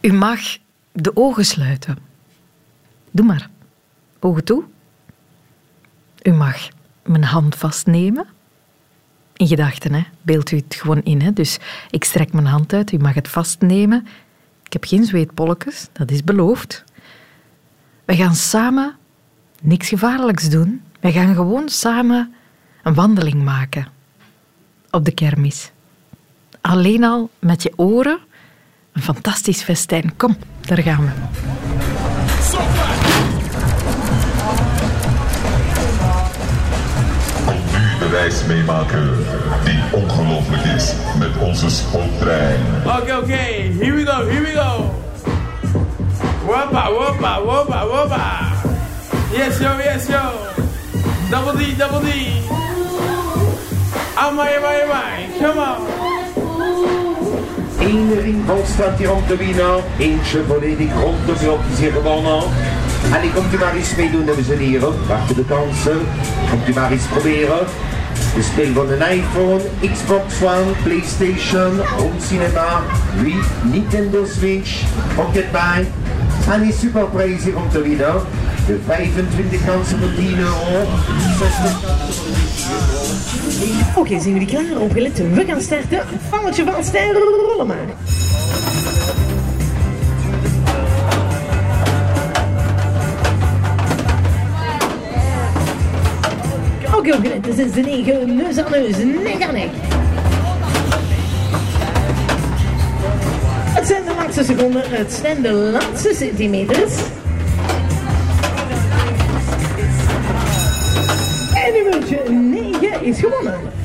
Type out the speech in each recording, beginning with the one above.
U mag de ogen sluiten. Doe maar. Ogen toe. U mag mijn hand vastnemen. In gedachten, hè. Beeld u het gewoon in, hè. Dus ik strek mijn hand uit. U mag het vastnemen. Ik heb geen zweetpolletjes. Dat is beloofd. We gaan samen niks gevaarlijks doen. We gaan gewoon samen een wandeling maken. Op de kermis. Alleen al met je oren. Een fantastisch festijn. Kom, daar gaan we. nu de reis meemaken die ongelooflijk is met onze spooktrein. Okay, okay, here we go, here we go. Whoppa, whoppa, whoppa, whoppa. Yes, yo, yes, yo. Double D, double D. Amai, amai, amai. Come on. Eén ringval staat hier om te winnen. Eentje volledig rond de blok is hier gewonnen. En die komt u maar eens meedoen, dames en heren. Wachten de kansen. Komt u maar eens proberen. De speel van een iPhone, Xbox One, Playstation, Home Cinema, Wii, Nintendo Switch, Pocket Buy. En die superprijs hier om. De 25 kansen voor 10 euro. 60 Oké, zijn jullie klaar? Opgelet, we gaan starten. Valletje vast en rollen maar. Oké, opgelet, dit is de 9, neus aan neus, nek aan. Het zijn de laatste seconden, het zijn de laatste centimeters. En nummertje 9 is gewonnen.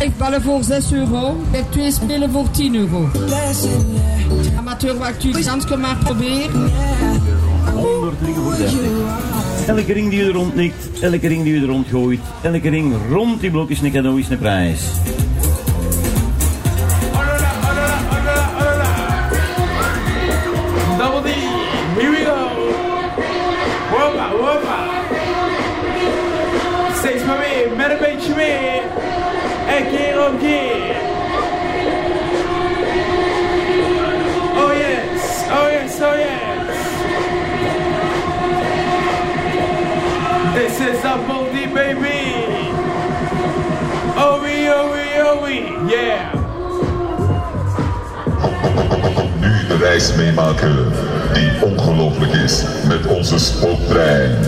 Ik ballen voor 6 euro. Ik heb twee spelen voor 10 euro. Amateur wacht u ganske maar proberen. 100 ringen voor 30. Elke ring die u er rondnikt, elke ring die u er rondgooit, elke ring rond die blok is een cadeau, is een prijs. D, baby. Oh wee, oh wee, oh wee, yeah. Nu de reis meemaken die ongelooflijk is met onze spooktrein.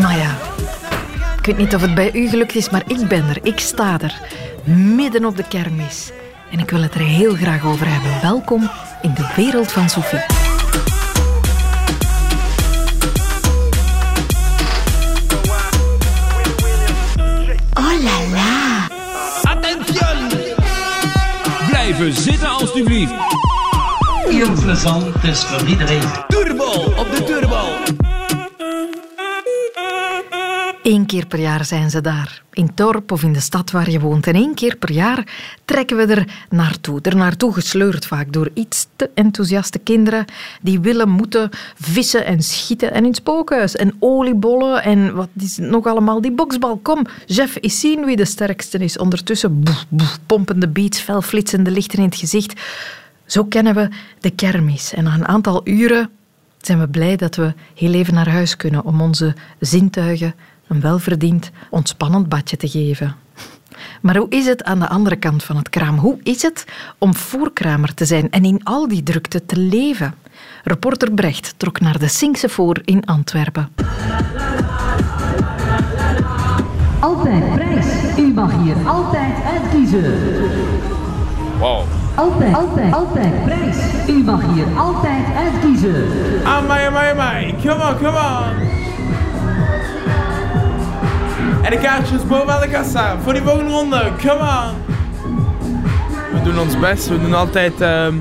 Maar ja, ik weet niet of het bij u gelukt is, maar ik ben er. Ik sta er, midden op de kermis. En ik wil het er heel graag over hebben. Welkom in de wereld van Sophie. Blijven zitten alstublieft. Heel plezant, is voor iedereen. Eén keer per jaar zijn ze daar. In het dorp of in de stad waar je woont. En één keer per jaar trekken we er naartoe. Er naartoe gesleurd vaak door iets te enthousiaste kinderen die willen moeten vissen en schieten. En in spookhuis. En oliebollen en wat is nog allemaal? Die boksbal. Kom, Jeff, eens zien wie de sterkste is. Ondertussen boef, boef, pompende beats, fel flitsende lichten in het gezicht. Zo kennen we de kermis. En na een aantal uren zijn we blij dat we heel even naar huis kunnen om onze zintuigen een welverdiend, ontspannend badje te geven. Maar hoe is het aan de andere kant van het kraam? Hoe is het om voorkramer te zijn en in al die drukte te leven? Reporter Brecht trok naar de Sinkse Voor in Antwerpen. Altijd prijs. U mag hier altijd uitkiezen. Wow. Altijd, altijd, altijd prijs. U mag hier altijd uitkiezen. Amai, amai, amai. Come on, come on. En de kaartjes bovenaan de kassa voor die volgende ronde. Come on! We doen ons best. We doen altijd ehm,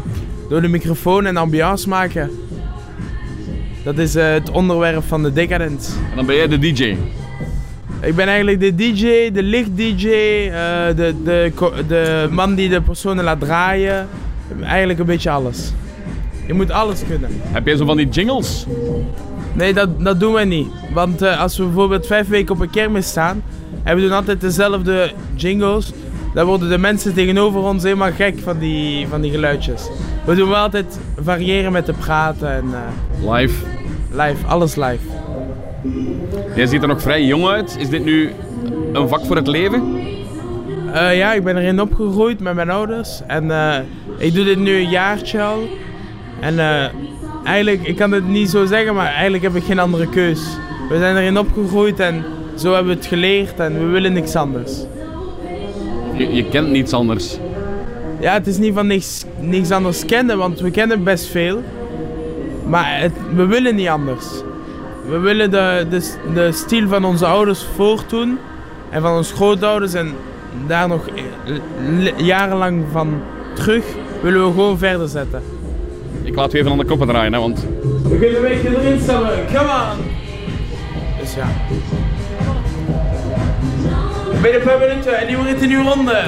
door de microfoon en ambiance maken. Dat is eh, het onderwerp van de Decadence. En dan ben jij de DJ. Ik ben eigenlijk de DJ, de licht-DJ, eh, de, de, de man die de personen laat draaien. Eigenlijk een beetje alles. Je moet alles kunnen. Heb jij zo van die jingles? Nee, dat, dat doen wij niet. Want eh, als we bijvoorbeeld vijf weken op een kermis staan en we doen altijd dezelfde jingles, dan worden de mensen tegenover ons helemaal gek van die, van die geluidjes. We doen wel altijd variëren met de praten en eh, Live. live, alles live. Jij ziet er nog vrij jong uit. Is dit nu een vak voor het leven? Eh, ja, ik ben erin opgegroeid met mijn ouders. En ik doe dit nu een jaartje al. En eigenlijk, ik kan het niet zo zeggen, maar eigenlijk heb ik geen andere keus. We zijn erin opgegroeid en zo hebben we het geleerd en we willen niks anders. Je, je kent niets anders. Ja, het is niet van niks, niks anders kennen, want we kennen best veel. Maar het, we willen niet anders. We willen de, de, de stijl van onze ouders voortdoen en van onze grootouders en daar nog eh, jarenlang van terug willen we gewoon verder zetten. Ik laat u even aan de koppen draaien, hè, want We kunnen een beetje erin stappen, come on! Dus ja. Binnen een paar minuten en nu wordt het een nieuwe ronde.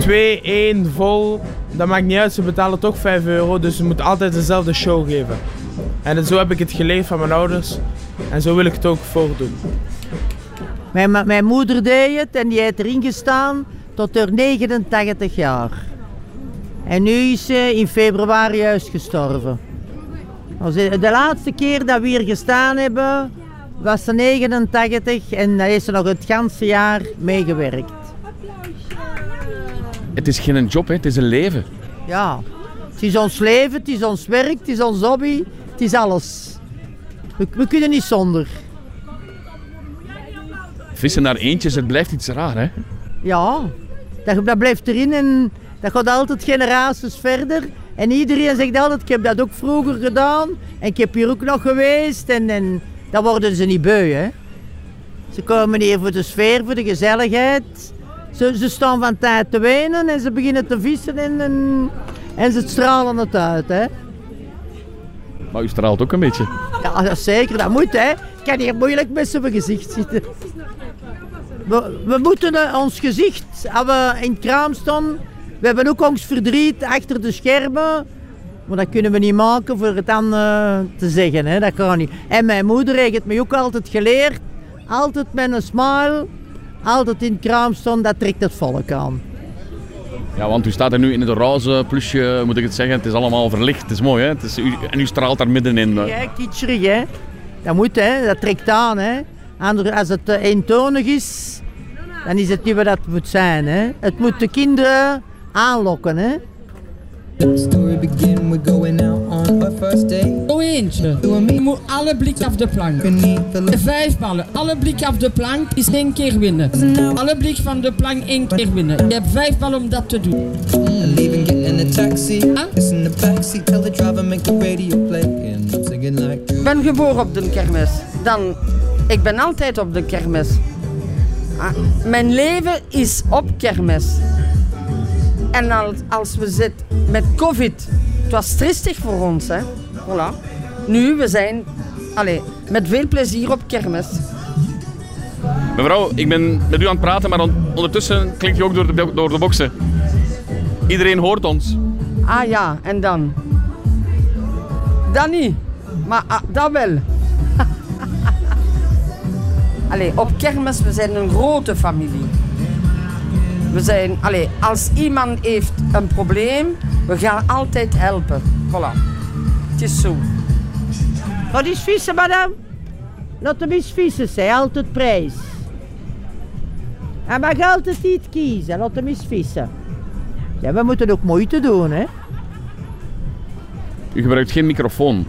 2, 1, vol. Dat maakt niet uit, ze betalen toch 5 euro, dus ze moeten altijd dezelfde show geven. En zo heb ik het geleerd van mijn ouders en zo wil ik het ook voordoen. Mijn, mijn moeder deed het en die heeft erin gestaan tot haar 89 jaar. En nu is ze in februari juist gestorven. De laatste keer dat we hier gestaan hebben, was ze 89 en dan heeft ze nog het ganse jaar meegewerkt. het is geen job, hè, het is een leven. Ja, het is ons leven, het is ons werk, het is ons hobby, het is alles. We, we kunnen niet zonder. Vissen naar eentjes, het blijft iets raar, hè? Ja, dat, dat blijft erin en dat gaat altijd generaties verder. En iedereen zegt altijd, ik heb dat ook vroeger gedaan en ik heb hier ook nog geweest. En, en dat worden ze niet beu, hè. Ze komen hier voor de sfeer, voor de gezelligheid. Ze, ze staan van tijd te wenen en ze beginnen te vissen en, en, en ze stralen het uit, hè. Maar u straalt ook een beetje. Ja, dat zeker, dat moet, hè. Ik kan hier moeilijk met zijn gezicht zitten. We, we moeten eh, ons gezicht, als we in het kraam staan, we hebben ook ons verdriet achter de schermen. Maar dat kunnen we niet maken voor het dan eh, te zeggen, hè. dat kan niet. En mijn moeder heeft het me ook altijd geleerd. Altijd met een smile, altijd in het kraam staan, dat trekt het volk aan. Ja, want u staat er nu in het roze plusje, moet ik het zeggen. Het is allemaal verlicht, het is mooi, hè? Het is, u, en u straalt daar middenin. eh. Ja, kitscherig, hè. Dat moet, hè. Dat trekt aan, hè. Ander- Als het eh, eentonig is, dan is het niet wat dat moet zijn, hè. Het moet de kinderen aanlokken, hè. Story begin, we're going out on our first date. Zo eentje. Je moet alle blik af de plank. Vijf ballen. Alle blik af de plank is één keer winnen. Alle blik van de plank één keer winnen. Je hebt vijf ballen om dat te doen. Leaving, get in a taxi. Kiss in the backseat, tell the driver make the radio play. And I'm singing like. Ik ben geboren op de kermis. Dan, ik ben altijd op de kermis. Ah, Mijn leven is op kermis. En als, als we zitten met covid, het was tristig voor ons, hè. Voilà. Nu, we zijn allez, met veel plezier op kermis. Mevrouw, ik ben met u aan het praten, maar on- ondertussen klinkt u ook door de, door de boksen. Iedereen hoort ons. Ah ja, en dan? Dan niet. Maar ah, dat wel. Allee, op kermis, we zijn een grote familie. We zijn, allee, als iemand heeft een probleem, we gaan altijd helpen. Voilà. Het is zo. Wat is vissen, madame? Hem eens vissen, zei altijd prijs. Hij mag altijd iets kiezen, laat hem eens vissen. Ja, we moeten ook moeite doen, hè? U gebruikt geen microfoon.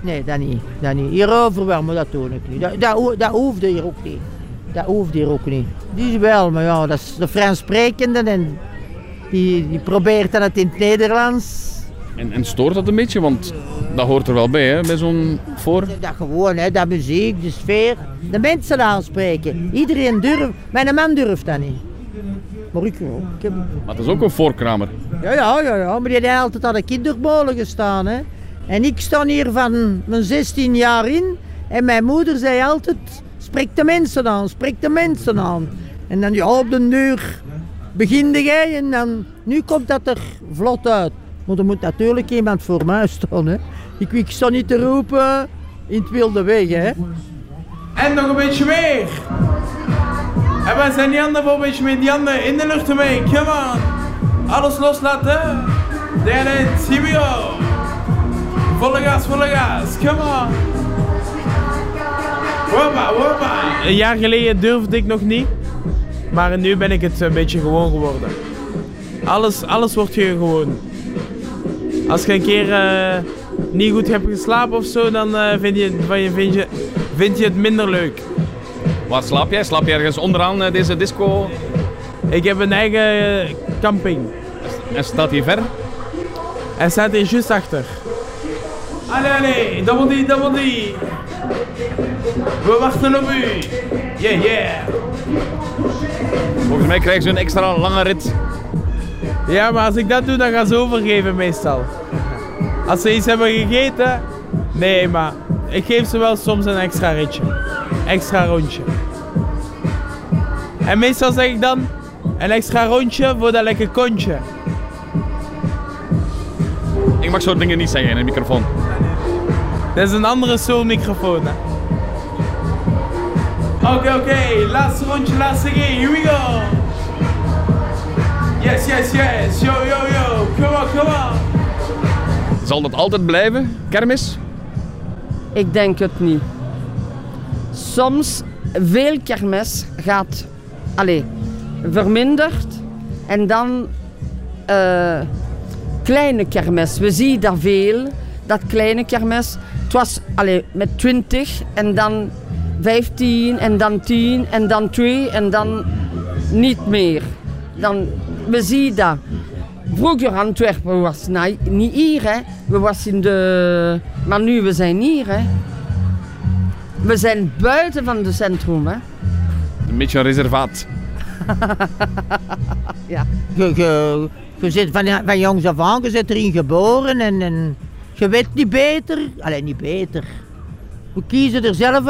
Nee, dat niet. Dat niet. Hierover wel, maar dat doe ik niet. Dat, dat, dat hoeft hier ook niet. Dat hoeft hier ook niet. Die is wel, maar ja, dat is de Frans sprekende en die, die probeert dan het in het Nederlands. En, en stoort dat een beetje? Want dat hoort er wel bij, hè, bij zo'n voor. Dat gewoon, hè, dat muziek, de sfeer. De mensen aanspreken. Iedereen durft. Mijn man durft dat niet. Maar ik, ik heb... Maar het is ook een voorkramer. Ja, ja, ja, ja. Maar die heeft altijd aan de kindermolen gestaan. Hè. En ik sta hier van mijn 16 jaar in. En mijn moeder zei altijd, spreek de mensen aan, spreek de mensen aan. En dan, ja, op de deur beginde jij en dan, nu komt dat er vlot uit. Maar er moet natuurlijk iemand voor mij staan. Hè. Ik, ik niet te roepen in het wilde weg. Hè. En nog een beetje meer. En waar zijn die handen voor een beetje meer? Die handen in de lucht ermee. Come on. Alles loslaten. There it we. Volle gas, volle gas. Come on. Woppa, woppa. Een jaar geleden durfde ik nog niet. Maar nu ben ik het een beetje gewoon geworden. Alles, alles wordt je gewoon. Als je een keer eh, niet goed hebt geslapen of zo, dan eh, vind, je, van je, vind, je, vind je het minder leuk. Waar slaap jij? Slaap je ergens onderaan eh, deze disco? Ik heb een eigen camping. En staat hij ver? Hij staat hier juist achter. Allee, allee, double D, double D. We wachten op u. Yeah, yeah. Volgens mij krijgen ze een extra lange rit. Ja, maar als ik dat doe, dan gaan ze overgeven meestal. Als ze iets hebben gegeten, nee, maar ik geef ze wel soms een extra ritje. Extra rondje. En meestal zeg ik dan, een extra rondje voor dat lekker kontje. Ik mag zo'n dingen niet zeggen in een microfoon. Dat is een andere soort microfoon. hè. Oké, oké, laatste rondje, laatste game, here we go. Yes, yes, yes, yo, yo, yo, come on, come on. Zal dat altijd blijven, kermis? Ik denk het niet. Soms, veel kermis gaat allez, verminderd. En dan eh, kleine kermis. We zien dat veel, dat kleine kermis. Het was allez, met 20 en dan 15 en dan 10 en dan 2 en dan niet meer. Dan, we zien dat. Vroeger Antwerpen was nou, niet hier, hè. We was in de... Maar nu, we zijn hier, hè. We zijn buiten van het centrum, hè. Een beetje een reservaat. ja. Je, je, je zit van, van jongs af aan, je zit erin geboren en, en je weet niet beter. Alleen niet beter. We kiezen er zelf,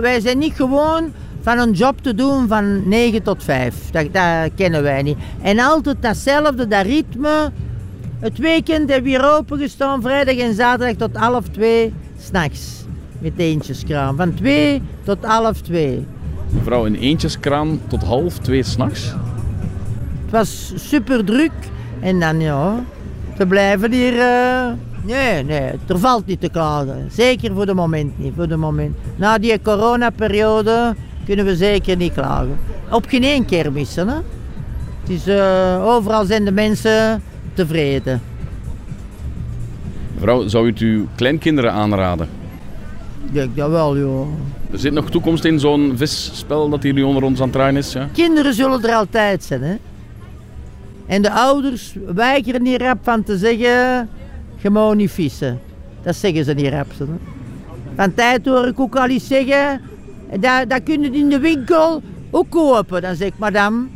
wij zijn niet gewoon van een job te doen van 9 tot 5. Dat, dat kennen wij niet. En altijd datzelfde, dat ritme. Het weekend hebben we hier opengestaan, vrijdag en zaterdag tot half 2 s'nachts. Met eentjeskraam. Van 2 tot half 2. Mevrouw, een eentjeskraan tot half twee s'nachts. Het was super druk. En dan ja, we blijven hier. eh, nee, nee, er valt niet te klagen. Zeker voor de moment niet. Voor de moment. Na die coronaperiode kunnen we zeker niet klagen. Op geen één kermis, hè? Het is, eh, overal zijn de mensen tevreden. Mevrouw, zou u het uw kleinkinderen aanraden? Ik denk dat wel, joh. Er zit nog toekomst in zo'n visspel dat hier nu onder ons aan het draaien is. Ja? Kinderen zullen er altijd zijn, hè? En de ouders weigeren niet rap van te zeggen: je niet vissen. Dat zeggen ze niet rap. Hè? Van tijd hoor ik ook al eens zeggen: dat, dat kun je in de winkel ook kopen. Dan zeg ik, madame,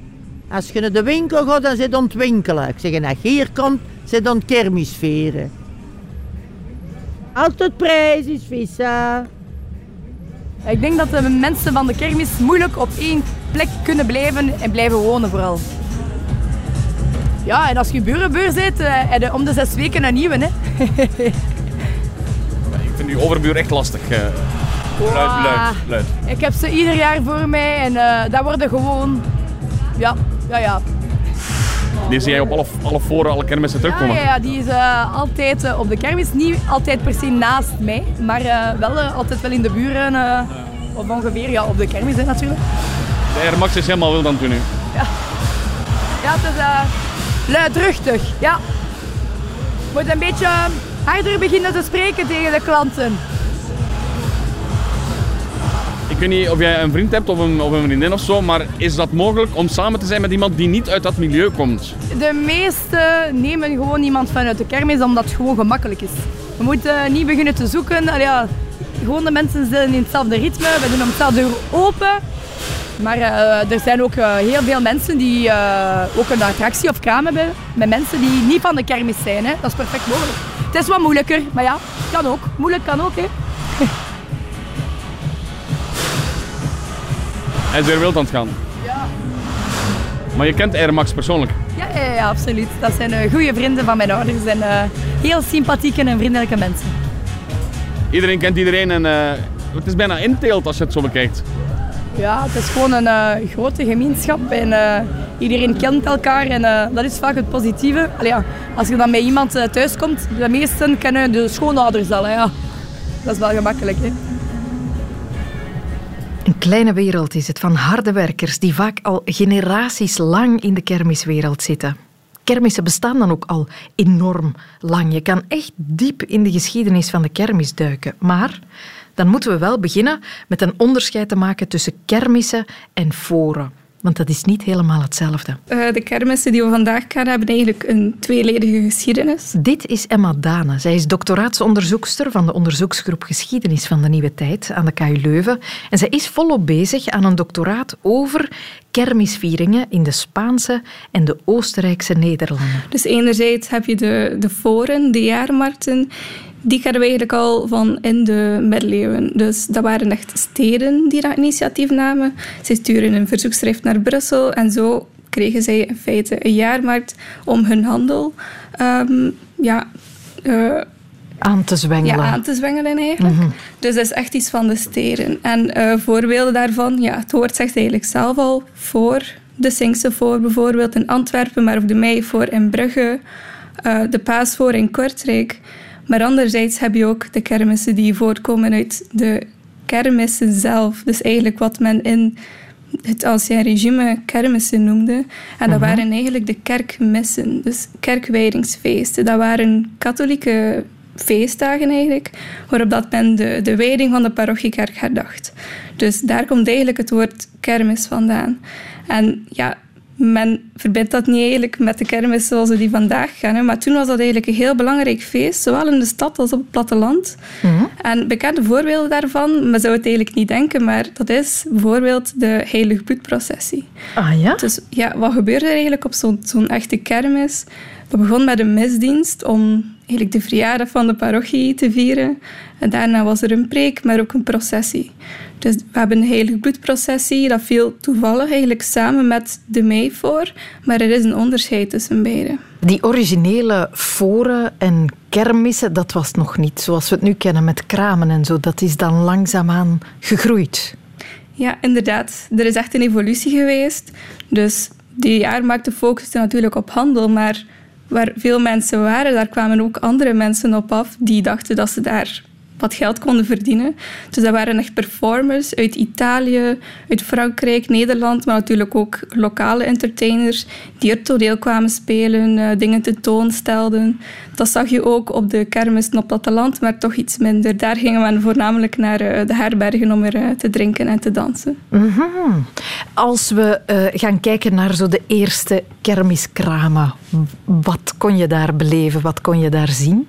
als je naar de winkel gaat, dan zit ontwinkelen. Ik zeg, als je hier komt, zit je aan het kermisferen. Altijd prijs is vissen. Ik denk dat de mensen van de kermis moeilijk op één plek kunnen blijven en blijven wonen vooral. Ja, en als je burenbeur zit, eh, heb je om de zes weken een nieuwe. Hè. Ik vind uw overbuur echt lastig. eh. Luid, luid, luid. Ik heb ze ieder jaar voor mij en eh dat worden gewoon... Ja, ja, ja. Die zie jij op alle, alle foren, alle kermissen Ja, terugkomen. ja, ja, die is eh, altijd eh, op de kermis. Niet altijd per se naast mij, maar eh, wel eh, altijd wel in de buren. eh, of ongeveer, ja, op de kermis hè, natuurlijk. De Air Max is helemaal wild aan het doen nu. Ja, het is eh, luidruchtig. Ja. Moet een beetje eh, harder beginnen te spreken tegen de klanten. Ik weet niet of jij een vriend hebt of een, of een vriendin of zo, maar is dat mogelijk om samen te zijn met iemand die niet uit dat milieu komt? De meesten nemen gewoon iemand vanuit de kermis omdat het gewoon gemakkelijk is. We moeten niet beginnen te zoeken. Allee, ja, gewoon de mensen zijn in hetzelfde ritme, we doen hem hetzelfde open. Maar eh, er zijn ook eh, heel veel mensen die eh, ook een attractie of kraam hebben met mensen die niet van de kermis zijn. Hè. Dat is perfect mogelijk. Het is wat moeilijker, maar ja, kan ook. Moeilijk kan ook. Hè. Hij is weer wild aan het gaan. Ja. Maar je kent Air Max persoonlijk. Ja, ja, ja, absoluut. Dat zijn goede vrienden van mijn ouders en heel sympathieke en vriendelijke mensen. Iedereen kent iedereen en het is bijna inteelt als je het zo bekijkt. Ja, het is gewoon een eh, grote gemeenschap en eh, iedereen kent elkaar en eh, dat is vaak het positieve. Allee, als je dan bij iemand thuis komt, de meesten kennen de schoonouders al. Ja. Dat is wel gemakkelijk. Hè. Een kleine wereld is het van harde werkers die vaak al generaties lang in de kermiswereld zitten. Kermissen bestaan dan ook al enorm lang. Je kan echt diep in de geschiedenis van de kermis duiken. Maar dan moeten we wel beginnen met een onderscheid te maken tussen kermissen en foren. Want dat is niet helemaal hetzelfde. Eh, de kermissen die we vandaag kennen hebben eigenlijk een tweeledige geschiedenis. Dit is Emma Dane. Zij is doctoraatsonderzoekster van de onderzoeksgroep Geschiedenis van de Nieuwe Tijd aan de KU Leuven. En zij is volop bezig aan een doctoraat over kermisvieringen in de Spaanse en de Oostenrijkse Nederlanden. Dus enerzijds heb je de, de foren, de jaarmarkten. Die kennen we eigenlijk al van in de middeleeuwen. Dus dat waren echt steden die dat initiatief namen. Zij sturen een verzoekschrift naar Brussel en zo kregen zij in feite een jaarmarkt om hun handel ehm, ja, eh, Aan te zwengelen. ja, aan te zwengelen eigenlijk. Mhm. Dus dat is echt iets van de steden. En eh, voorbeelden daarvan, ja, het woord zegt eigenlijk zelf al, voor de Sinkse voor bijvoorbeeld in Antwerpen, maar ook de Mei voor in Brugge, eh, de Paas voor in Kortrijk. Maar anderzijds heb je ook de kermissen die voortkomen uit de kermissen zelf. Dus eigenlijk wat men in het ancien regime kermissen noemde. En dat Mhm. waren eigenlijk de kerkmissen, dus kerkwijdingsfeesten. Dat waren katholieke feestdagen eigenlijk, waarop dat men de, de wijding van de parochiekerk herdacht. Dus daar komt eigenlijk het woord kermis vandaan. En ja, men verbindt dat niet eigenlijk met de kermis zoals we die vandaag kennen, maar toen was dat eigenlijk een heel belangrijk feest, zowel in de stad als op het platteland. En bekende voorbeelden daarvan, men zou het eigenlijk niet denken, maar dat is bijvoorbeeld de heilig bloedprocessie. Ah ja? Dus ja, wat gebeurde er eigenlijk op zo'n zo'n echte kermis? Dat begon met een misdienst om eigenlijk de verjaardag van de parochie te vieren. En daarna was er een preek, maar ook een processie. Dus we hebben een heilig bloedprocessie, dat viel toevallig eigenlijk samen met de mei voor, maar er is een onderscheid tussen beide. Die originele foren en kermissen, dat was nog niet zoals we het nu kennen met kramen en zo. Dat is dan langzaamaan gegroeid. Ja, inderdaad. Er is echt een evolutie geweest. Dus die jaarmarkten focusten natuurlijk op handel, maar waar veel mensen waren, daar kwamen ook andere mensen op af die dachten dat ze daar wat geld konden verdienen. Dus dat waren echt performers uit Italië, uit Frankrijk, Nederland, maar natuurlijk ook lokale entertainers die er toneel kwamen spelen, eh, dingen tentoonstelden. Dat zag je ook op de kermissen op platteland, maar toch iets minder. Daar gingen men voornamelijk naar eh, de herbergen om er eh, te drinken en te dansen. Mhm. Als we gaan kijken naar zo de eerste kermiskramen, wat kon je daar beleven? Wat kon je daar zien?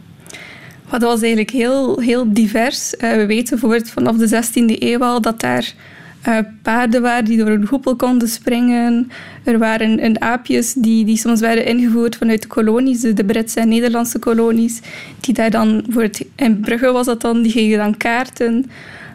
Maar dat was eigenlijk heel, heel divers. Eh, we weten bijvoorbeeld vanaf de 16e eeuw al dat daar eh, paarden waren die door een hoepel konden springen. Er waren een aapjes die, die soms werden ingevoerd vanuit de kolonies, de Britse en Nederlandse kolonies. Die daar dan, bijvoorbeeld in Brugge was dat dan, die gingen dan kaarten.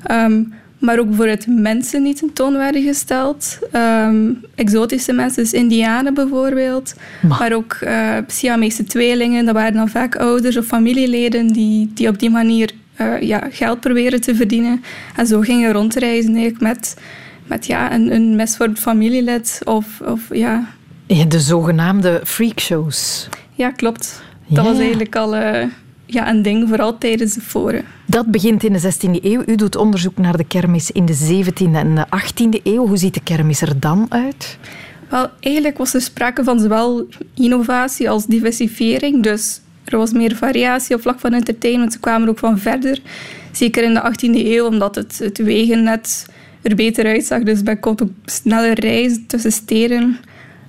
Ehm, maar ook bijvoorbeeld mensen die tentoon werden gesteld. Ehm, exotische mensen, dus indianen bijvoorbeeld. Maar ook eh Siamese tweelingen, dat waren dan vaak ouders of familieleden die, die op die manier eh, ja, geld proberen te verdienen. En zo gingen rondreizen eigenlijk met, met ja, een, een misvormd familielid of, of ja... Ja, de zogenaamde freakshows. Ja, klopt. Dat Ja. was eigenlijk al eh, ja, een ding, vooral tijdens de foren. Dat begint in de 16e eeuw. U doet onderzoek naar de kermis in de 17e en de 18e eeuw. Hoe ziet de kermis er dan uit? Wel, eigenlijk was er sprake van zowel innovatie als diversifiering. Dus er was meer variatie op vlak van entertainment. Ze kwamen ook van verder. Zeker in de 18e eeuw, omdat het, het wegennet er beter uitzag. Dus men kon ook sneller reizen tussen steden.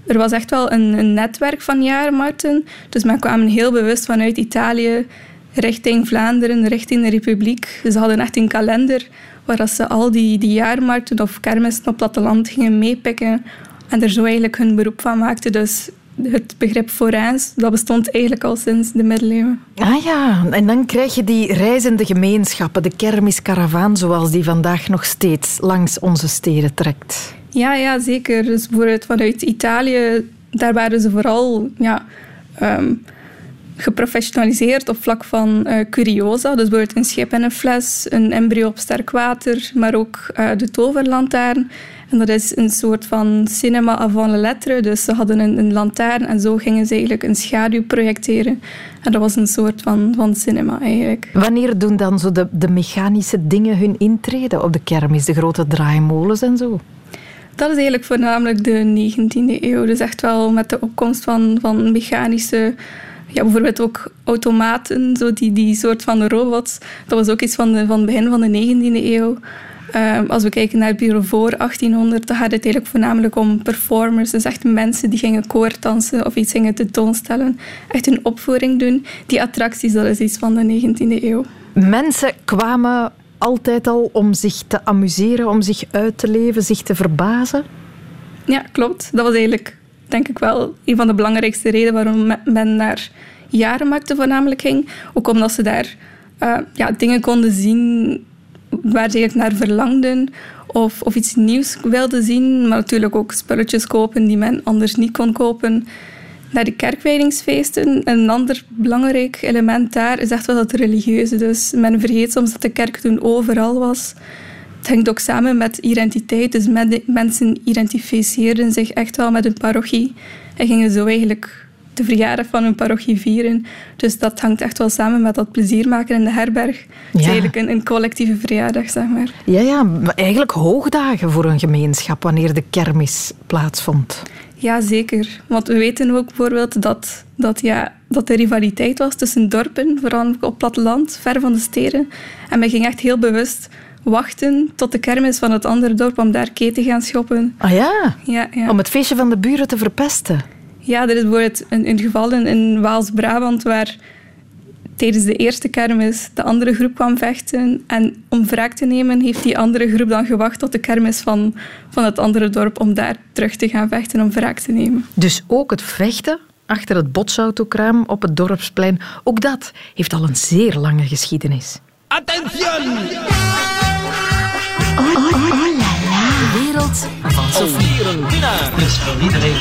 Er was echt wel een, een netwerk van jaarmarkten. Dus men kwam heel bewust vanuit Italië richting Vlaanderen, richting de Republiek. Ze hadden echt een kalender waar ze al die, die jaarmarkten of kermissen op platteland gingen meepikken en er zo eigenlijk hun beroep van maakten. Dus het begrip forains, dat bestond eigenlijk al sinds de middeleeuwen. Ah ja, en dan krijg je die reizende gemeenschappen, de kermiskaravaan, zoals die vandaag nog steeds langs onze steden trekt. Ja, ja zeker. Dus bijvoorbeeld vanuit Italië, daar waren ze vooral ja, ehm, geprofessionaliseerd op vlak van uh, curiosa. Dus bijvoorbeeld een schip en een fles, een embryo op sterk water, maar ook uh, de toverlantaarn. En dat is een soort van cinema avant la lettre. Dus ze hadden een, een lantaarn en zo gingen ze eigenlijk een schaduw projecteren. En dat was een soort van, van cinema eigenlijk. Wanneer doen dan zo de, de mechanische dingen hun intrede op de kermis? De grote draaimolens en zo? Dat is eigenlijk voornamelijk de 19e eeuw. Dus echt wel met de opkomst van, van mechanische ja, bijvoorbeeld ook automaten, zo die, die soort van robots. Dat was ook iets van, van het begin van de 19e eeuw. Um, als we kijken naar het bureau voor 1800, dan gaat het eigenlijk voornamelijk om performers. Dus echt mensen die gingen koordansen of iets gingen tentoonstellen. Echt een opvoering doen. Die attracties, dat is iets van de 19e eeuw. Mensen kwamen altijd al om zich te amuseren, om zich uit te leven, zich te verbazen? Ja, klopt. Dat was eigenlijk, denk ik wel, een van de belangrijkste redenen waarom men naar jarenmarkten voornamelijk ging. Ook omdat ze daar uh, ja, dingen konden zien waar ze eigenlijk naar verlangden of, of iets nieuws wilden zien, maar natuurlijk ook spulletjes kopen die men anders niet kon kopen. Naar de kerkwijdingsfeesten, een ander belangrijk element daar is echt wel dat religieuze. Dus men vergeet soms dat de kerk toen overal was. Het hangt ook samen met identiteit. Dus mensen identificeerden zich echt wel met hun parochie en gingen zo eigenlijk de verjaardag van hun parochie vieren. Dus dat hangt echt wel samen met dat plezier maken in de herberg. Het is eigenlijk een, een, collectieve verjaardag, zeg maar. Ja, ja, maar eigenlijk hoogdagen voor een gemeenschap wanneer de kermis plaatsvond. Ja, zeker. Want we weten ook bijvoorbeeld dat, dat, ja, dat er rivaliteit was tussen dorpen, vooral op platteland, ver van de steden. En men ging echt heel bewust wachten tot de kermis van het andere dorp om daar keten te gaan shoppen. Ah ja? Ja, ja. Om het feestje van de buren te verpesten. Ja, er is bijvoorbeeld een, een geval in, in Waals-Brabant waar tijdens de eerste kermis de andere groep kwam vechten. En om wraak te nemen heeft die andere groep dan gewacht tot de kermis van, van het andere dorp om daar terug te gaan vechten om wraak te nemen. Dus ook het vechten achter het botsautokraam op het dorpsplein, ook dat heeft al een zeer lange geschiedenis. Attention! Oh, oh, oh, oh la la. De wereld van Sophie. Winnaar. Dus voor iedereen.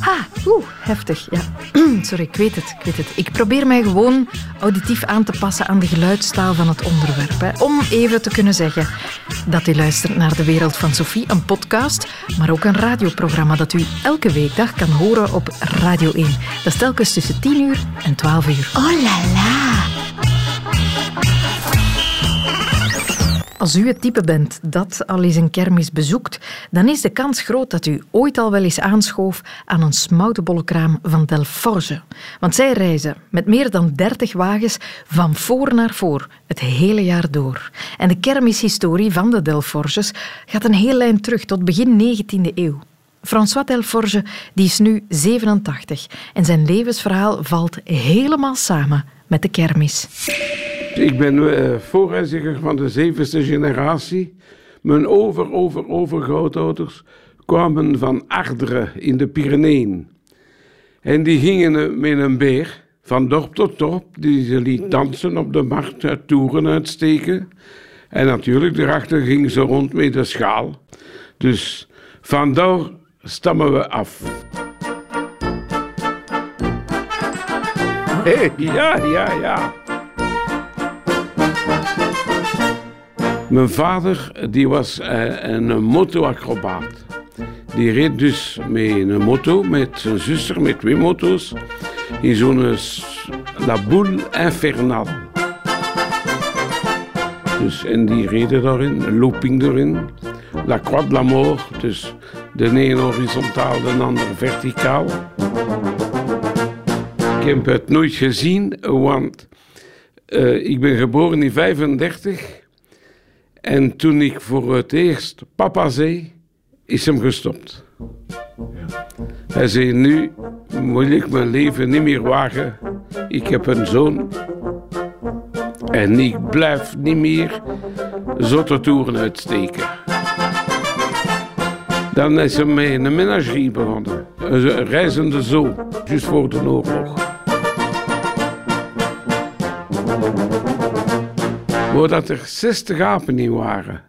Ha, oeh, heftig. Ja. Sorry, ik weet het, ik weet het. Ik probeer mij gewoon auditief aan te passen aan de geluidstaal van het onderwerp. Om even te kunnen zeggen dat u luistert naar De Wereld van Sophie, een podcast, maar ook een radioprogramma dat u elke weekdag kan horen op Radio 1. Dat is telkens tussen 10 uur en 12 uur. Oh la la. Als u het type bent dat al eens een kermis bezoekt, dan is de kans groot dat u ooit al wel eens aanschoof aan een smoutenbollenkraam van Delforge. Want zij reizen met meer dan 30 wagens van voor naar voor, het hele jaar door. En de kermishistorie van de Delforges gaat een heel lijn terug tot begin 19e eeuw. François Delforge die is nu 87 en zijn levensverhaal valt helemaal samen met de kermis. Ik ben uh, voorreiziger van de zevende generatie. Mijn over, over, overgrootouders kwamen van Ardre in de Pyreneeën. En die gingen met een beer van dorp tot dorp, die ze liet dansen op de markt, uit toeren uitsteken. En natuurlijk, daarachter gingen ze rond met de schaal. Dus vandaar stammen we af. Hey, ja, ja, ja. Mijn vader die was uh, een motoacrobaat. Die reed dus met een moto met zijn zuster, met twee moto's, in zo'n La Boule Infernale. Dus, en die reden daarin, looping erin. La Croix de la Mort, dus de een horizontaal, de ander verticaal. Ik heb het nooit gezien, want uh, ik ben geboren in 35 En toen ik voor het eerst papa zei, is hem gestopt. Hij zei, nu moet ik mijn leven niet meer wagen. Ik heb een zoon. En ik blijf niet meer zotte toeren uitsteken. Dan is hij met een menagerie begonnen. Een reizende zoo, juist voor de oorlog. Waar dat er 60 apen in waren.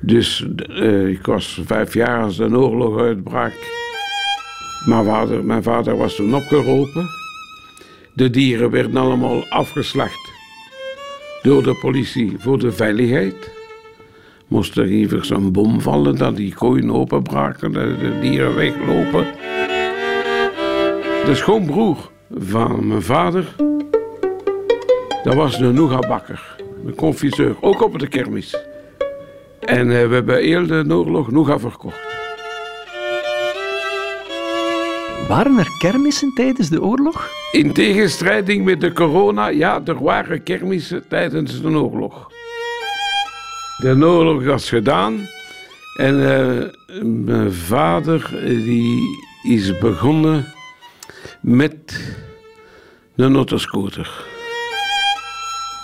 Dus eh, ik was vijf jaar als de oorlog uitbrak. Mijn vader, mijn vader was toen opgeroepen. De dieren werden allemaal afgeslacht door de politie voor de veiligheid. Moest er even zo'n bom vallen dat die kooien openbraken, dat de dieren weglopen. De schoonbroer van mijn vader, dat was de nougatbakker, een confiseur, ook op de kermis. En eh, we hebben heel de oorlog nougat verkocht. Waren er kermissen tijdens de oorlog? In tegenstrijding met de corona, ja, er waren kermissen tijdens de oorlog. De oorlog was gedaan en eh, mijn vader die is begonnen met een autoscooter.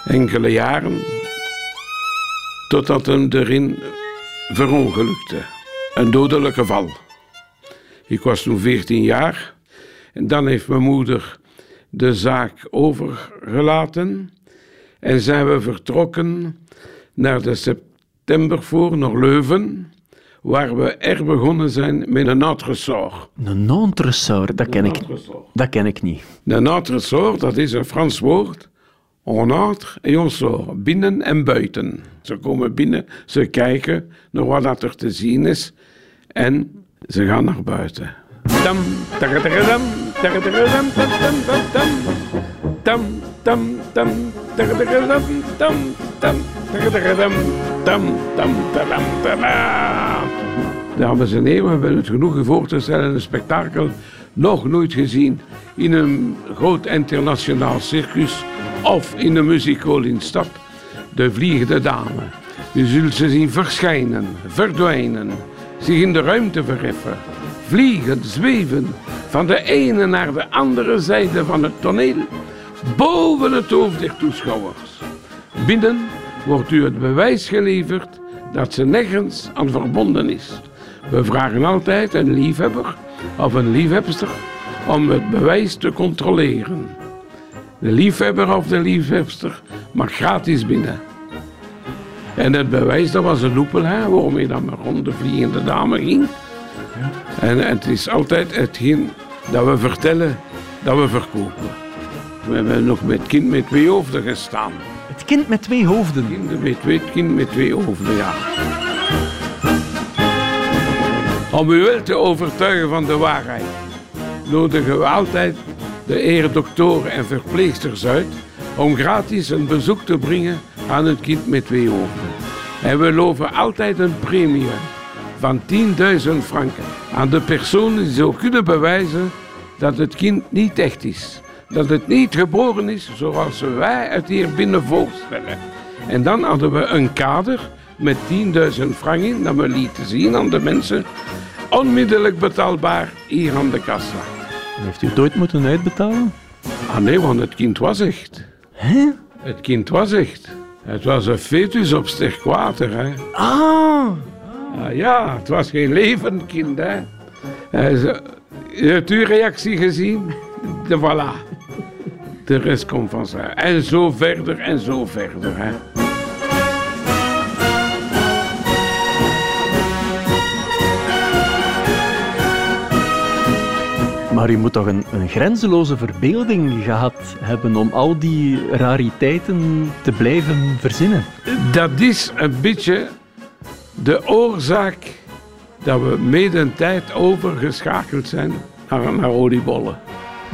Enkele jaren totdat hem erin verongelukte. Een dodelijk geval. Ik was toen 14 jaar en dan heeft mijn moeder de zaak overgelaten en zijn we vertrokken naar de septembervoer, naar Leuven, waar we er begonnen zijn met een entresort. Een entresort, dat ken, ik, dat ken ik niet. Een entresort, dat is een Frans woord. On entre et on sort, binnen en buiten. Ze komen binnen, ze kijken naar wat er te zien is en ze gaan naar buiten. Tam, tam, tam, tam, tam, tam, tam, tam, tam, tam, tam, tadam. Dames en heren, we hebben het genoegen voor te stellen, een spektakel nog nooit gezien in een groot internationaal circus of in een musical in stad. De Vliegende Dame. U zult ze zien verschijnen, verdwijnen, zich in de ruimte verheffen, vliegen, zweven, van de ene naar de andere zijde van het toneel, boven het hoofd der toeschouwers. Binnen wordt u het bewijs geleverd dat ze nergens aan verbonden is. We vragen altijd een liefhebber of een liefhebster om het bewijs te controleren. De liefhebber of de liefhebster mag gratis binnen. En het bewijs, dat was een loepel, hè, waarmee dan maar rond de vliegende dame ging. En het is altijd hetgeen dat we vertellen, dat we verkopen. We hebben nog met kind met twee hoofden gestaan. Het kind met twee hoofden? Kind met twee, het kind met twee hoofden, ja. Om u wel te overtuigen van de waarheid, nodigen we altijd de eredoktoren en verpleegsters uit om gratis een bezoek te brengen aan het kind met twee hoofden. En we loven altijd een premie van 10.000 franken aan de personen die zo kunnen bewijzen dat het kind niet echt is. Dat het niet geboren is zoals wij het hier binnen voorstellen. En dan hadden we een kader met 10.000 franken dat we lieten zien aan de mensen. Onmiddellijk betaalbaar hier aan de kassa. Heeft u het ooit moeten uitbetalen? Ah nee, want het kind was echt. Hè? Het kind was echt. Het was een fetus op sterk water, hè. Ah! Ah, ja, het was geen levend kind, hè. Is- Heeft u reactie gezien? De voilà. De rest komt vanzelf. En zo verder en zo verder, hè. Maar u moet toch een, een grenzeloze verbeelding gehad hebben om al die rariteiten te blijven verzinnen. Dat is een beetje de oorzaak dat we mede een tijd overgeschakeld zijn naar, naar oliebollen.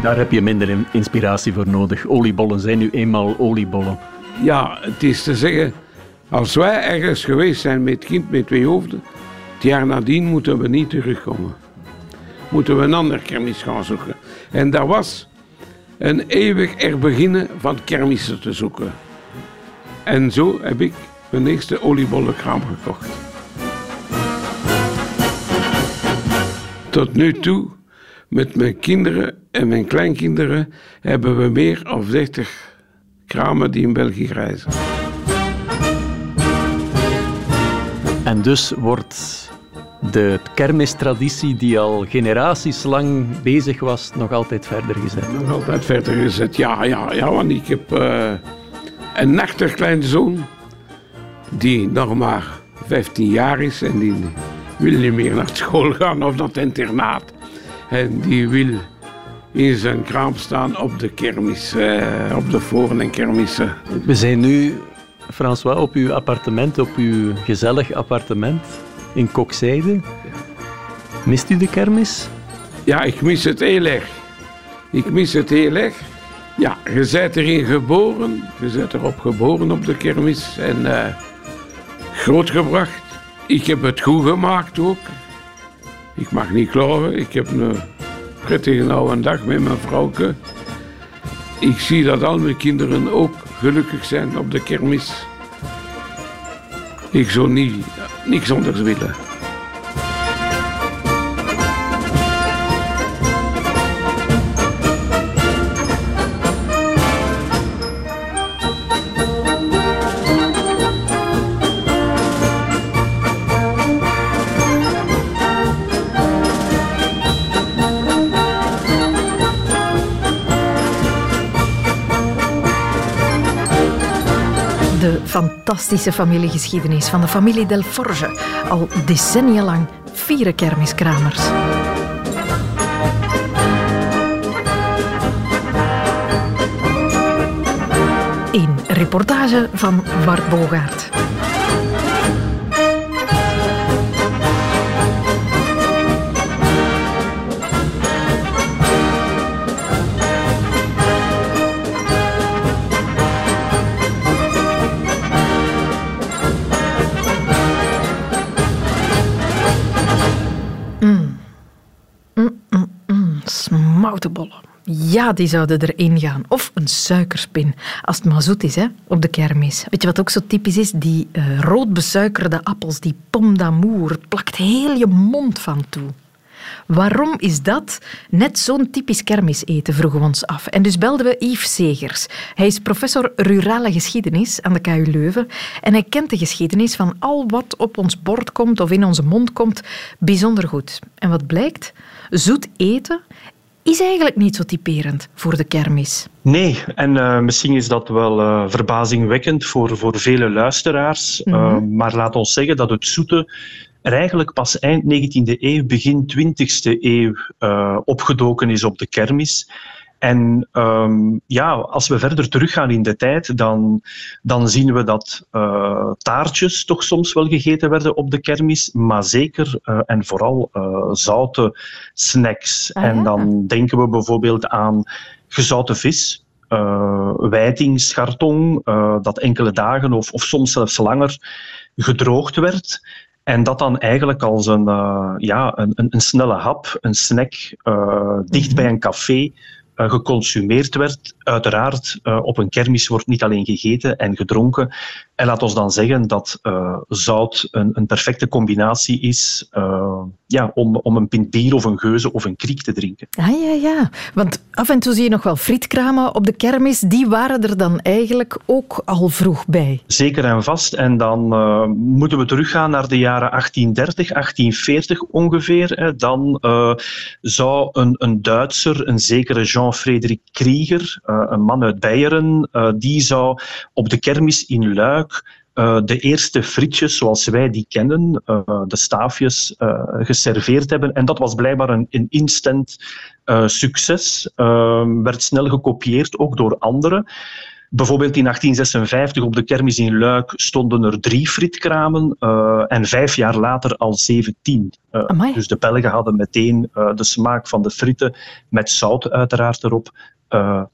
Daar heb je minder in- inspiratie voor nodig. Oliebollen zijn nu eenmaal oliebollen. Ja, het is te zeggen, als wij ergens geweest zijn met kind met twee hoofden, het jaar nadien moeten we niet terugkomen. Moeten we een ander kermis gaan zoeken. En dat was een eeuwig er beginnen van kermissen te zoeken. En zo heb ik mijn eerste oliebollenkraam gekocht. Tot nu toe, met mijn kinderen en mijn kleinkinderen, hebben we meer dan 30 kramen die in België reizen. En dus wordt de kermistraditie die al generaties lang bezig was, nog altijd verder gezet. Nog altijd verder gezet, ja, ja, ja, want ik heb eh, een nachter kleinzoon die nog maar 15 jaar is en die wil niet meer naar school gaan of naar het internaat. En die wil in zijn kraam staan op de kermis, eh, op de voren en kermissen. We zijn nu, François, op uw appartement, op uw gezellig appartement in Kokzijde. Mist u de kermis? Ja, ik mis het heel erg. Ik mis het heel erg. Ja, je bent erin geboren. Je bent erop geboren op de kermis en eh, grootgebracht. Ik heb het goed gemaakt ook. Ik mag niet klagen. Ik heb een prettige oude dag met mijn vrouwke. Ik zie dat al mijn kinderen ook gelukkig zijn op de kermis. Ik zou niet, niks anders willen. Fantastische familiegeschiedenis van de familie Del Forge. Al decennia lang vieren kermiskramers. Een reportage van Bart Bogaert. Ja, die zouden erin gaan. Of een suikerspin, als het maar zoet is, hè, op de kermis. Weet je wat ook zo typisch is? Die uh, rood besuikerde appels, die pomme d'amour, plakt heel je mond van toe. Waarom is dat net zo'n typisch kermiseten, vroegen we ons af. En dus belden we Yves Segers. Hij is professor rurale geschiedenis aan de KU Leuven en hij kent de geschiedenis van al wat op ons bord komt of in onze mond komt bijzonder goed. En wat blijkt? Zoet eten is eigenlijk niet zo typerend voor de kermis. Nee, en uh, misschien is dat wel uh, verbazingwekkend voor, voor vele luisteraars. Mm -hmm. uh, maar laat ons zeggen dat het zoete er eigenlijk pas eind 19e eeuw, begin 20e eeuw opgedoken is op de kermis. En um, ja, als we verder teruggaan in de tijd, dan, dan zien we dat uh, taartjes toch soms wel gegeten werden op de kermis, maar zeker uh, en vooral uh, zoute snacks. Ah, ja. En dan denken we bijvoorbeeld aan gezouten vis, wijting, schartong, dat enkele dagen of, of soms zelfs langer gedroogd werd. En dat dan eigenlijk als een, ja, een, een, een, snelle hap, een snack, dicht bij een café geconsumeerd werd. Uiteraard, uh, op een kermis wordt niet alleen gegeten en gedronken. En laat ons dan zeggen dat uh, zout een, een, perfecte combinatie is ja, om, om een pint bier of een geuze of een kriek te drinken. Ja, ja, ja. Want af en toe zie je nog wel frietkramen op de kermis. Die waren er dan eigenlijk ook al vroeg bij. Zeker en vast. En dan moeten we teruggaan naar de jaren 1830, 1840 ongeveer. Dan zou een, een Duitser, een zekere Jean Jean-Frederik Krieger, een man uit Beieren, die zou op de kermis in Luik uh, de eerste frietjes zoals wij die kennen, de staafjes, geserveerd hebben. En dat was blijkbaar een, een instant succes, werd snel gekopieerd, ook door anderen. Bijvoorbeeld in 1856 op de kermis in Luik stonden er drie frietkramen uh, en vijf jaar later al zeventien. Uh, dus de Belgen hadden meteen uh, de smaak van de frieten, met zout uiteraard erop,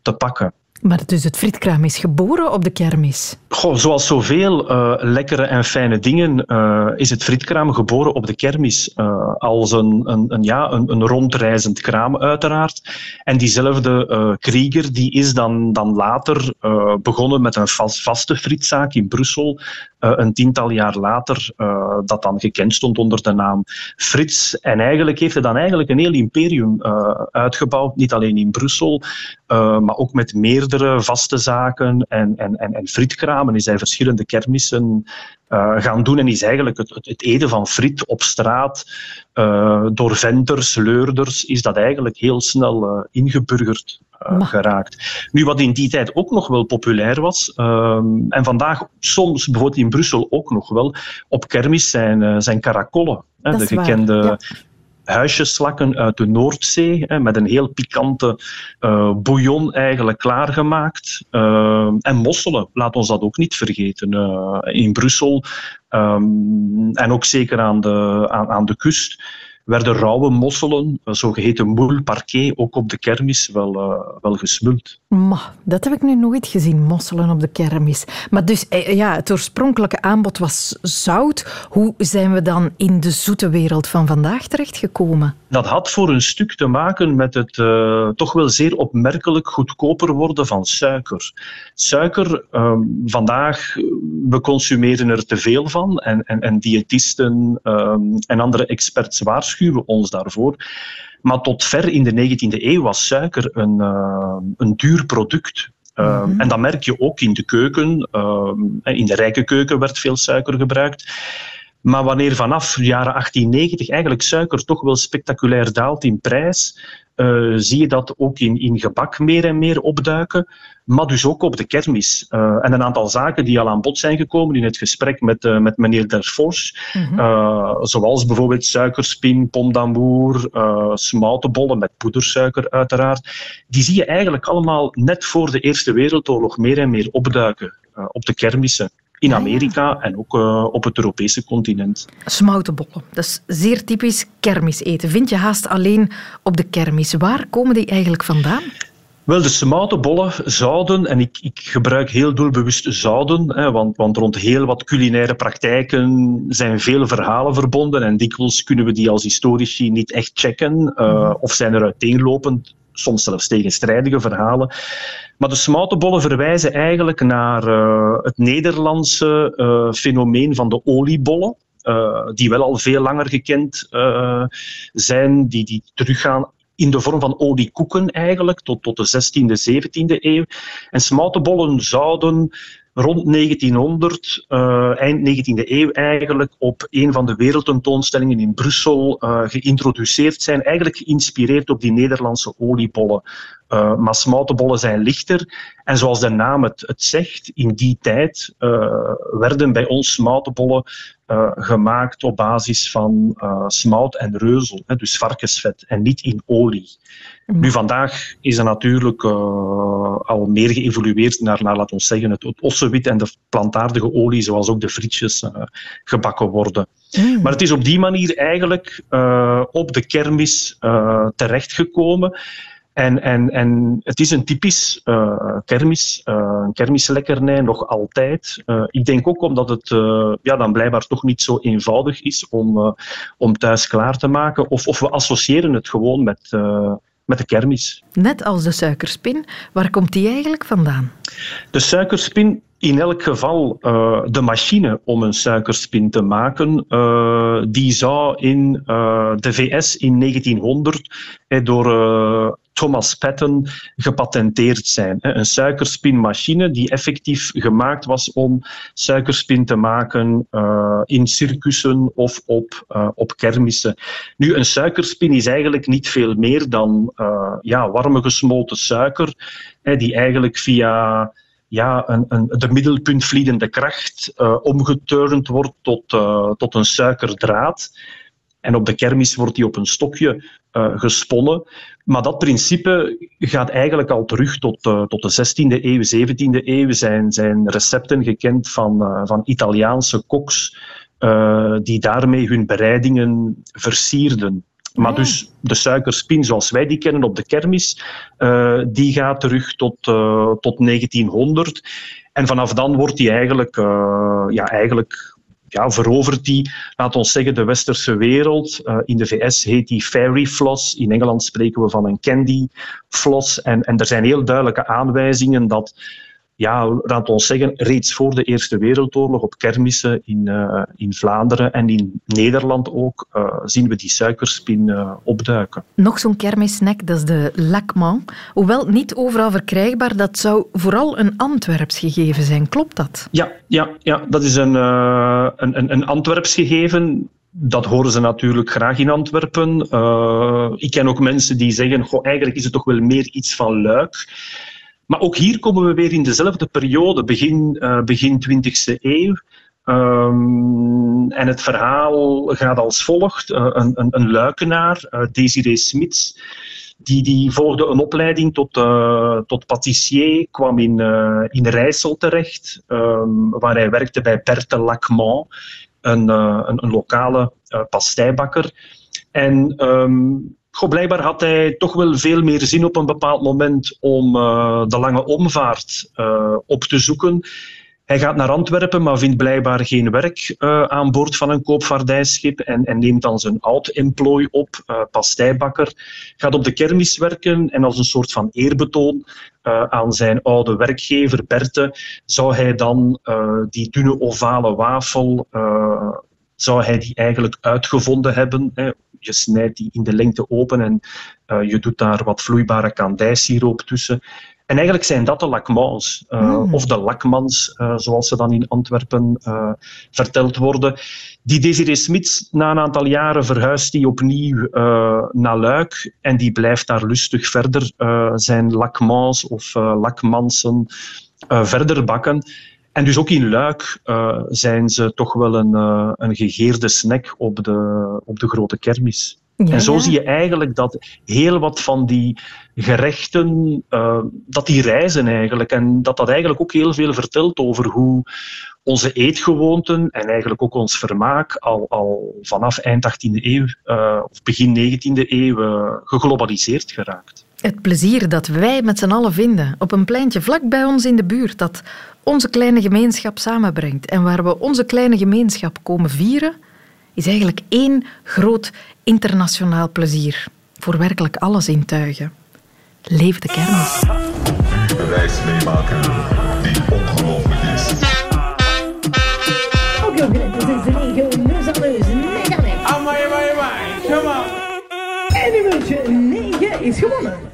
te pakken. Maar dus het frietkraam is geboren op de kermis? Goh, zoals zoveel uh, lekkere en fijne dingen uh, is het frietkraam geboren op de kermis. Uh, als een, een, een, ja, een, een rondreizend kraam uiteraard. En diezelfde Krieger die is dan, dan later begonnen met een vast, vaste frietzaak in Brussel. Eh, een tiental jaar later eh, dat dan gekend stond onder de naam Frits. En eigenlijk heeft hij dan eigenlijk een heel imperium eh, uitgebouwd, niet alleen in Brussel, maar ook met meerdere vaste zaken en, en, en, en frietkramen is hij verschillende kermissen gaan doen en is eigenlijk het, het, het eten van friet op straat uh, door venders, leurders, is dat eigenlijk heel snel ingeburgerd geraakt. Nu, wat in die tijd ook nog wel populair was, um, en vandaag soms bijvoorbeeld in Brussel ook nog wel, op kermis zijn, zijn karakollen. Hè, de gekende ja huisjeslakken uit de Noordzee, hè, met een heel pikante uh, bouillon eigenlijk klaargemaakt. Uh, en mosselen, laat ons dat ook niet vergeten. Uh, in Brussel um, en ook zeker aan de, aan, aan de kust werden rauwe mosselen, zogeheten moule parquet, ook op de kermis wel, uh, wel gesmuld. Ma, dat heb ik nu nooit gezien, mosselen op de kermis. Maar dus, ja, het oorspronkelijke aanbod was zout. Hoe zijn we dan in de zoete wereld van vandaag terechtgekomen? Dat had voor een stuk te maken met het uh, toch wel zeer opmerkelijk goedkoper worden van suiker. Suiker, uh, vandaag, we consumeren er te veel van en, en, en diëtisten en andere experts waarschuwen waarschuwen ons daarvoor. Maar tot ver in de 19e eeuw was suiker een, uh, een duur product. Uh, mm-hmm. En dat merk je ook in de keuken. Uh, in de rijke keuken werd veel suiker gebruikt. Maar wanneer vanaf de jaren 1890 eigenlijk suiker toch wel spectaculair daalt in prijs, uh, zie je dat ook in, in gebak meer en meer opduiken, maar dus ook op de kermis. Uh, en een aantal zaken die al aan bod zijn gekomen in het gesprek met, uh, met meneer Derfors, mm-hmm. zoals bijvoorbeeld suikerspin, pomdamour, smoutenbollen met poedersuiker uiteraard, die zie je eigenlijk allemaal net voor de Eerste Wereldoorlog meer en meer opduiken op de kermissen in Amerika en ook uh, op het Europese continent. Smoutenbollen, dat is zeer typisch kermiseten. Vind je haast alleen op de kermis. Waar komen die eigenlijk vandaan? Wel, de smoutenbollen zouden, en ik, ik gebruik heel doelbewust zouden, hè, want, want rond heel wat culinaire praktijken zijn veel verhalen verbonden en dikwijls kunnen we die als historici niet echt checken uh, of zijn er uiteenlopend soms zelfs tegenstrijdige verhalen. Maar de smoutenbollen verwijzen eigenlijk naar uh, het Nederlandse uh, fenomeen van de oliebollen. Uh, die wel al veel langer gekend zijn, die, die teruggaan in de vorm van oliekoeken eigenlijk, tot, tot de 16e, 17e eeuw. En smoutenbollen zouden rond 1900, uh, eind 19e eeuw eigenlijk, op een van de wereldtentoonstellingen in Brussel uh, geïntroduceerd zijn. Eigenlijk geïnspireerd op die Nederlandse oliebollen. Uh, maar smoutenbollen zijn lichter. En zoals de naam het, het zegt, in die tijd werden bij ons smoutenbollen gemaakt op basis van smout en reuzel, hè, dus varkensvet, en niet in olie. Nu, vandaag is er natuurlijk uh, al meer geëvolueerd naar, naar laten we zeggen, het, het ossewit en de plantaardige olie, zoals ook de frietjes uh, gebakken worden. Mm. Maar het is op die manier eigenlijk uh, op de kermis terechtgekomen. En, en, en het is een typisch uh, kermis, uh, een kermislekkernij nog altijd. Uh, ik denk ook omdat het ja, dan blijkbaar toch niet zo eenvoudig is om, om thuis klaar te maken. Of, of we associëren het gewoon met, met de kermis. Net als de suikerspin, waar komt die eigenlijk vandaan? De suikerspin, in elk geval uh, de machine om een suikerspin te maken, uh, die zou in uh, de VS in 1900 door Thomas Patton gepatenteerd zijn. Een suikerspinmachine die effectief gemaakt was om suikerspin te maken uh, in circussen of op, uh, op kermissen. Nu, een suikerspin is eigenlijk niet veel meer dan uh, ja, warme gesmolten suiker, hè, die eigenlijk via ja, een, een, de middelpuntvliedende kracht omgeturnd wordt tot, tot een suikerdraad. En op de kermis wordt die op een stokje uh, gesponnen. Maar dat principe gaat eigenlijk al terug tot, uh, tot de 16e eeuw, 17e eeuw. Zijn, zijn recepten gekend van, uh, van Italiaanse koks die daarmee hun bereidingen versierden. Maar dus de suikerspin zoals wij die kennen op de kermis, die gaat terug tot, tot 1900. En vanaf dan wordt die eigenlijk, ja, eigenlijk ja, verovert die, laat ons zeggen, de westerse wereld. Uh, in de VS heet die fairy floss. In Engeland spreken we van een candy floss. En, en er zijn heel duidelijke aanwijzingen dat ja, laat ons zeggen, reeds voor de Eerste Wereldoorlog op kermissen in, uh, in Vlaanderen en in Nederland ook, uh, zien we die suikerspin uh, opduiken. Nog zo'n kermissnack, dat is de lacman. Hoewel niet overal verkrijgbaar, dat zou vooral een Antwerps gegeven zijn. Klopt dat? Ja, ja, ja dat is een, een, een, een Antwerps gegeven dat horen ze natuurlijk graag in Antwerpen. Uh, ik ken ook mensen die zeggen, goh, eigenlijk is het toch wel meer iets van Luik. Maar ook hier komen we weer in dezelfde periode, begin, uh, begin 20e eeuw. Um, en het verhaal gaat als volgt. Uh, een, een, een, luikenaar, uh, Desiree Smits, die, die volgde een opleiding tot, uh, tot patissier, kwam in, in Rijssel terecht, um, waar hij werkte bij Berthe Lacman, een, een, een, lokale pasteibakker. En um, Goh, blijkbaar had hij toch wel veel meer zin op een bepaald moment om uh, de lange omvaart uh, op te zoeken. Hij gaat naar Antwerpen, maar vindt blijkbaar geen werk uh, aan boord van een koopvaardijschip en, en neemt dan zijn oud-employ op, pasteibakker. Gaat op de kermis werken en als een soort van eerbetoon aan zijn oude werkgever Berthe zou hij dan die dunne ovale wafel zou hij die eigenlijk uitgevonden hebben. Hè. Je snijdt die in de lengte open en uh, je doet daar wat vloeibare kandijsiroop tussen. En eigenlijk zijn dat de lakmans, uh, mm. of de lakmans, uh, zoals ze dan in Antwerpen verteld worden. Die Desiree Smits, na een aantal jaren verhuist die opnieuw naar Luik en die blijft daar lustig verder zijn lakmans of lakmansen verder bakken. En dus ook in Luik uh, zijn ze toch wel een, uh, een gegeerde snack op de, op de grote kermis. Ja, en zo ja. zie je eigenlijk dat heel wat van die gerechten, uh, dat die reizen eigenlijk. En dat dat eigenlijk ook heel veel vertelt over hoe onze eetgewoonten en eigenlijk ook ons vermaak al, al vanaf eind 18e eeuw of begin 19e eeuw geglobaliseerd geraakt. Het plezier dat wij met z'n allen vinden op een pleintje vlak bij ons in de buurt, dat onze kleine gemeenschap samenbrengt en waar we onze kleine gemeenschap komen vieren, is eigenlijk één groot internationaal plezier voor werkelijk alle zintuigen. Leef de kermis. Een reis meemaken die ongelooflijk is. Nummertje 9 is gewonnen.